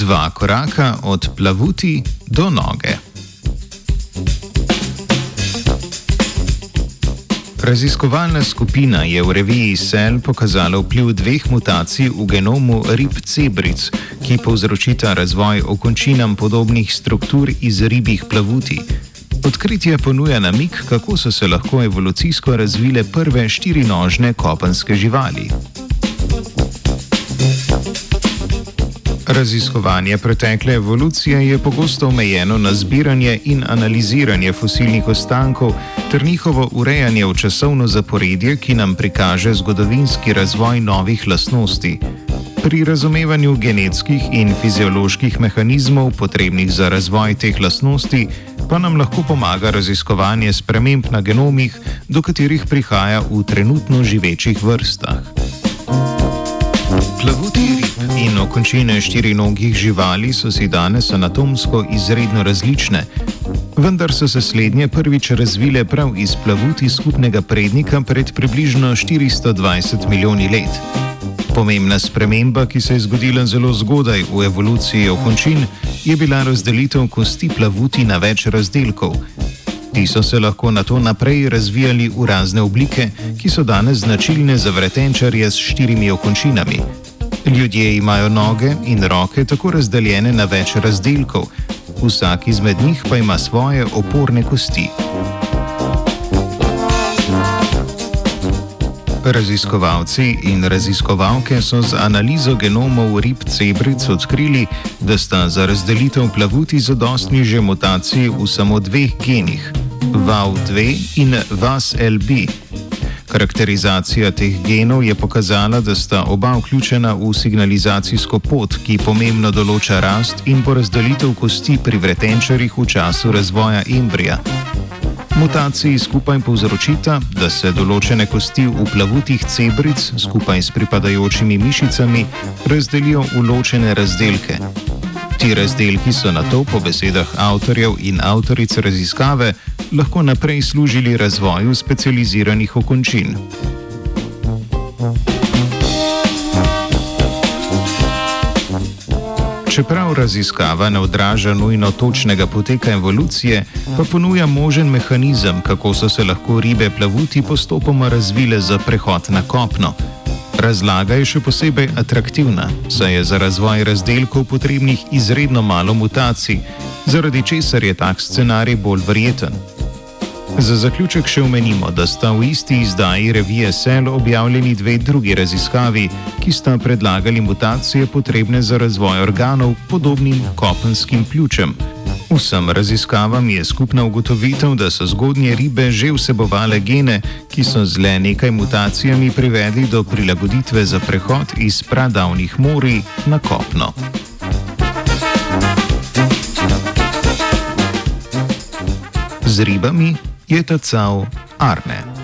Dva koraka od plavuti do noge. Raziskovalna skupina je v reviji Cell pokazala vpliv dveh mutacij v genomu rib cebric, ki povzročita razvoj okončinam podobnih struktur iz ribjih plavuti. Odkritje ponuja namik, kako so se lahko evolucijsko razvile prve štirinožne kopenske živali. Raziskovanje pretekle evolucije je pogosto omejeno na zbiranje in analiziranje fosilnih ostankov ter njihovo urejanje v časovno zaporedje, ki nam prikaže zgodovinski razvoj novih lastnosti. Pri razumevanju genetskih in fizioloških mehanizmov, potrebnih za razvoj teh lastnosti, pa nam lahko pomaga raziskovanje sprememb na genomih, do katerih prihaja v trenutno živečih vrstah. Plavuti rib in okončine štirinogih živali so si danes anatomsko izredno različne, vendar so se slednje prvič razvile prav iz plavuti skupnega prednika pred približno 420 milijoni let. Pomembna sprememba, ki se je zgodila zelo zgodaj v evoluciji okončin, je bila razdelitev kosti plavuti na več razdelkov. Ti so se lahko na to naprej razvijali v razne oblike, ki so danes značilne za vretenčarje s štirimi okončinami. Ljudje imajo noge in roke tako razdeljene na več razdelkov, vsak izmed njih pa ima svoje oporne kosti. Raziskovalci in raziskovalke so z analizo genomov rib cebric odkrili, da sta za razdelitev plavuti zadostni že mutaciji v samo dveh genih, VAV2 in VASLB. Karakterizacija teh genov je pokazala, da sta oba vključena v signalizacijsko pot, ki pomembno določa rast in porazdelitev kosti pri vretenčarjih v času razvoja embrija. Mutaciji skupaj povzročita, da se določene kosti v plavutih cebric skupaj s pripadajočimi mišicami razdelijo v ločene razdelke. Ti razdelki so na to, po besedah avtorjev in avtoric raziskave, lahko naprej služili razvoju specializiranih okončin. Čeprav raziskava ne odraža nujno točnega poteka evolucije, pa ponuja možen mehanizem, kako so se lahko ribe plavuti postopoma razvile za prehod na kopno. Razlaga je še posebej atraktivna, saj je za razvoj razdelkov potrebnih izredno malo mutacij, zaradi česar je tak scenarij bolj verjeten. Za zaključek še omenimo, da sta v isti izdaji revije Cell objavljeni dve drugi raziskavi, ki sta predlagali mutacije potrebne za razvoj organov podobnim kopenskim pljučem. Vsem raziskavam je skupna ugotovitev, da so zgodnje ribe že vsebovale gene, ki so z le nekaj mutacijami privedli do prilagoditve za prehod iz pradavnih morij na kopno. Z ribami je tacal Arne.